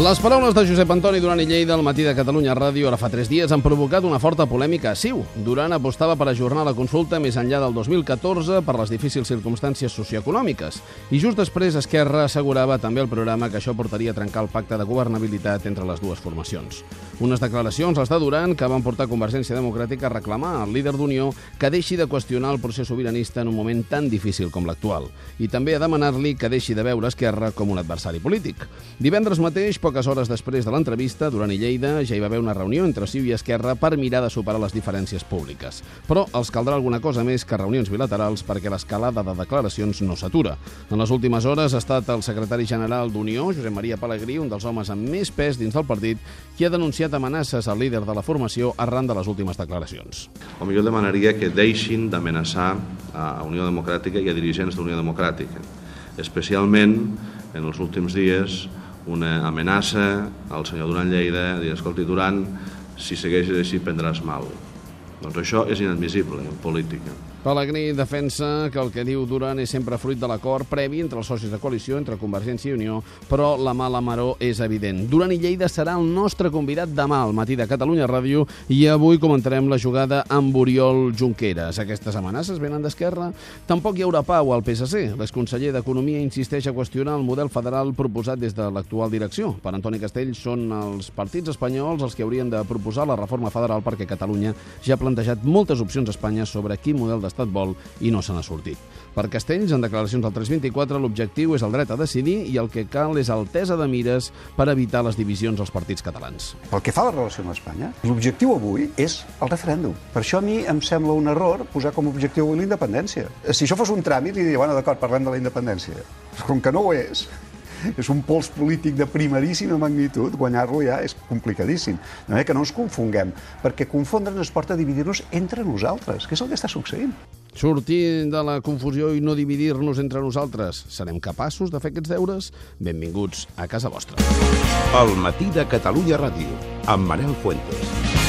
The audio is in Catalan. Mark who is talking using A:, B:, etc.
A: Les paraules de Josep Antoni Duran i Lleida al matí de Catalunya Ràdio ara fa tres dies han provocat una forta polèmica a Siu. Duran apostava per ajornar la consulta més enllà del 2014 per les difícils circumstàncies socioeconòmiques. I just després Esquerra assegurava també al programa que això portaria a trencar el pacte de governabilitat entre les dues formacions. Unes declaracions, les de Duran, que van portar Convergència Democràtica a reclamar al líder d'Unió que deixi de qüestionar el procés sobiranista en un moment tan difícil com l'actual. I també a demanar-li que deixi de veure Esquerra com un adversari polític. Divendres mateix, poques hores després de l'entrevista, Duran i Lleida ja hi va haver una reunió entre Ciu i Esquerra per mirar de superar les diferències públiques. Però els caldrà alguna cosa més que reunions bilaterals perquè l'escalada de declaracions no s'atura. En les últimes hores ha estat el secretari general d'Unió, Josep Maria Pellegrí, un dels homes amb més pes dins del partit, qui ha denunciat amenaces al líder de la formació arran de les últimes declaracions.
B: O millor demanaria que deixin d'amenaçar a Unió Democràtica i a dirigents d'Unió Democràtica, especialment en els últims dies una amenaça al senyor Duran Lleida, dir, escolti, Duran, si segueixes així prendràs mal. Doncs això és inadmissible en política.
A: Pellegrí defensa que el que diu Duran és sempre fruit de l'acord previ entre els socis de coalició, entre Convergència i Unió, però la mala maró és evident. Duran i Lleida serà el nostre convidat demà al matí de Catalunya Ràdio i avui comentarem la jugada amb Oriol Junqueras. Aquestes amenaces venen d'Esquerra? Tampoc hi haurà pau al PSC. L'exconseller d'Economia insisteix a qüestionar el model federal proposat des de l'actual direcció. Per Antoni Castell són els partits espanyols els que haurien de proposar la reforma federal perquè Catalunya ja ha plantejat moltes opcions a Espanya sobre quin model de l'estat vol i no se n'ha sortit. Per Castells, en declaracions al 324, l'objectiu és el dret a decidir i el que cal és altesa de mires per evitar les divisions als partits catalans.
C: Pel que fa a la relació amb Espanya, l'objectiu avui és el referèndum. Per això a mi em sembla un error posar com a objectiu avui la independència. Si això fos un tràmit, li diria, bueno, d'acord, parlem de la independència. Com que no ho és, és un pols polític de primeríssima magnitud, guanyar-lo ja és complicadíssim. De manera que no ens confonguem, perquè confondre'ns ens porta a dividir-nos entre nosaltres, que és el que està succeint.
A: Sortir de la confusió i no dividir-nos entre nosaltres. Serem capaços de fer aquests deures? Benvinguts a casa vostra.
D: El matí de Catalunya Ràdio, amb Manel Fuentes.